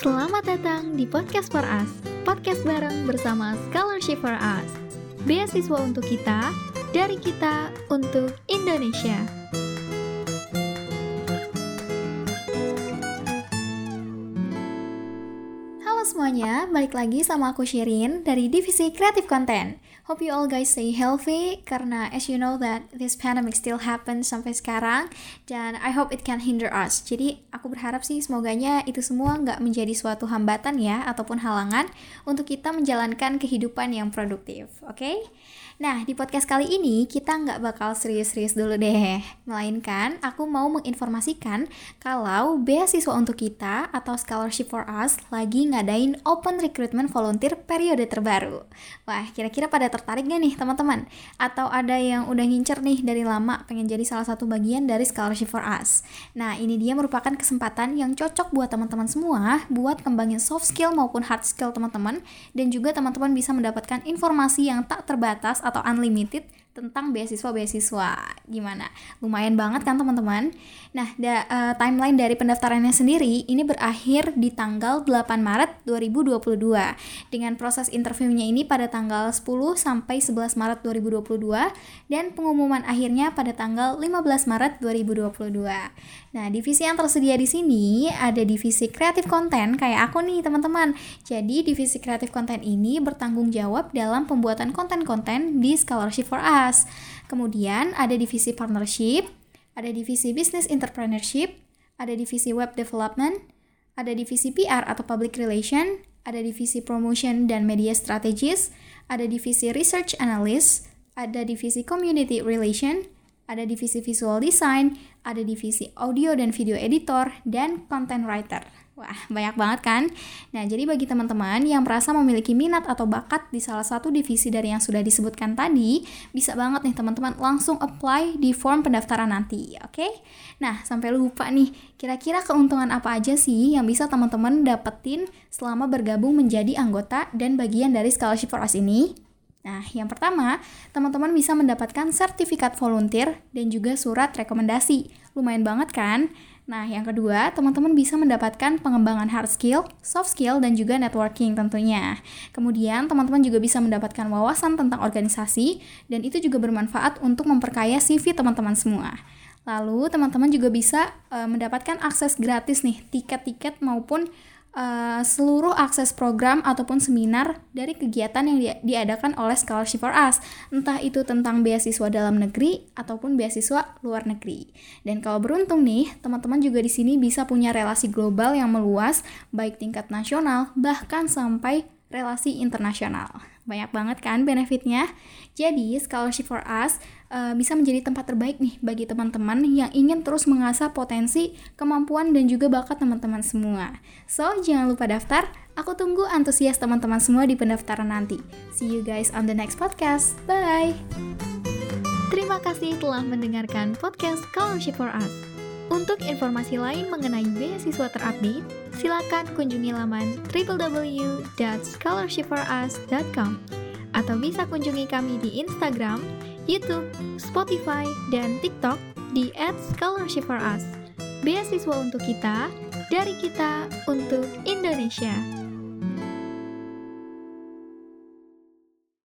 Selamat datang di Podcast for Us, podcast bareng bersama Scholarship for Us. Beasiswa untuk kita, dari kita untuk Indonesia. Semuanya, balik lagi sama aku Shirin dari Divisi Kreatif Konten. Hope you all guys stay healthy karena as you know that this pandemic still happens sampai sekarang dan I hope it can hinder us. Jadi aku berharap sih semoganya itu semua nggak menjadi suatu hambatan ya ataupun halangan untuk kita menjalankan kehidupan yang produktif. Oke? Okay? Nah, di podcast kali ini kita nggak bakal serius-serius dulu deh. Melainkan, aku mau menginformasikan kalau beasiswa untuk kita atau Scholarship for Us lagi ngadain Open Recruitment Volunteer periode terbaru. Wah, kira-kira pada tertarik gak nih teman-teman? Atau ada yang udah ngincer nih dari lama pengen jadi salah satu bagian dari Scholarship for Us? Nah, ini dia merupakan kesempatan yang cocok buat teman-teman semua buat kembangin soft skill maupun hard skill teman-teman dan juga teman-teman bisa mendapatkan informasi yang tak terbatas atau unlimited tentang beasiswa-beasiswa. Gimana? Lumayan banget kan teman-teman? Nah, da, uh, timeline dari pendaftarannya sendiri ini berakhir di tanggal 8 Maret 2022 dengan proses interviewnya ini pada tanggal 10 sampai 11 Maret 2022 dan pengumuman akhirnya pada tanggal 15 Maret 2022. Nah, divisi yang tersedia di sini ada divisi kreatif konten kayak aku nih, teman-teman. Jadi, divisi kreatif konten ini bertanggung jawab dalam pembuatan konten-konten di Scholarship for Us. Kemudian ada divisi partnership, ada divisi business entrepreneurship, ada divisi web development, ada divisi PR atau public relation, ada divisi promotion dan media strategis, ada divisi research analyst, ada divisi community relation, ada divisi visual design, ada divisi audio dan video editor, dan content writer. Wah, banyak banget kan? Nah, jadi bagi teman-teman yang merasa memiliki minat atau bakat di salah satu divisi dari yang sudah disebutkan tadi, bisa banget nih teman-teman langsung apply di form pendaftaran nanti, oke? Okay? Nah, sampai lupa nih, kira-kira keuntungan apa aja sih yang bisa teman-teman dapetin selama bergabung menjadi anggota dan bagian dari Scholarship for Us ini? Nah, yang pertama, teman-teman bisa mendapatkan sertifikat volunteer dan juga surat rekomendasi. Lumayan banget kan? Nah, yang kedua, teman-teman bisa mendapatkan pengembangan hard skill, soft skill, dan juga networking tentunya. Kemudian, teman-teman juga bisa mendapatkan wawasan tentang organisasi, dan itu juga bermanfaat untuk memperkaya CV teman-teman semua. Lalu, teman-teman juga bisa uh, mendapatkan akses gratis nih, tiket-tiket maupun uh, seluruh akses program ataupun seminar dari kegiatan yang di diadakan oleh Scholarship for Us, entah itu tentang beasiswa dalam negeri ataupun beasiswa luar negeri. Dan kalau beruntung nih, teman-teman juga di sini bisa punya relasi global yang meluas, baik tingkat nasional bahkan sampai relasi internasional. Banyak banget kan benefitnya. Jadi, Scholarship for Us uh, bisa menjadi tempat terbaik nih bagi teman-teman yang ingin terus mengasah potensi, kemampuan, dan juga bakat teman-teman semua. So, jangan lupa daftar. Aku tunggu antusias teman-teman semua di pendaftaran nanti. See you guys on the next podcast. Bye! Terima kasih telah mendengarkan podcast Scholarship for Us. Untuk informasi lain mengenai beasiswa terupdate, silakan kunjungi laman www.scholarshipforus.com atau bisa kunjungi kami di Instagram, YouTube, Spotify, dan TikTok di @scholarshipforus. Beasiswa untuk kita, dari kita untuk Indonesia.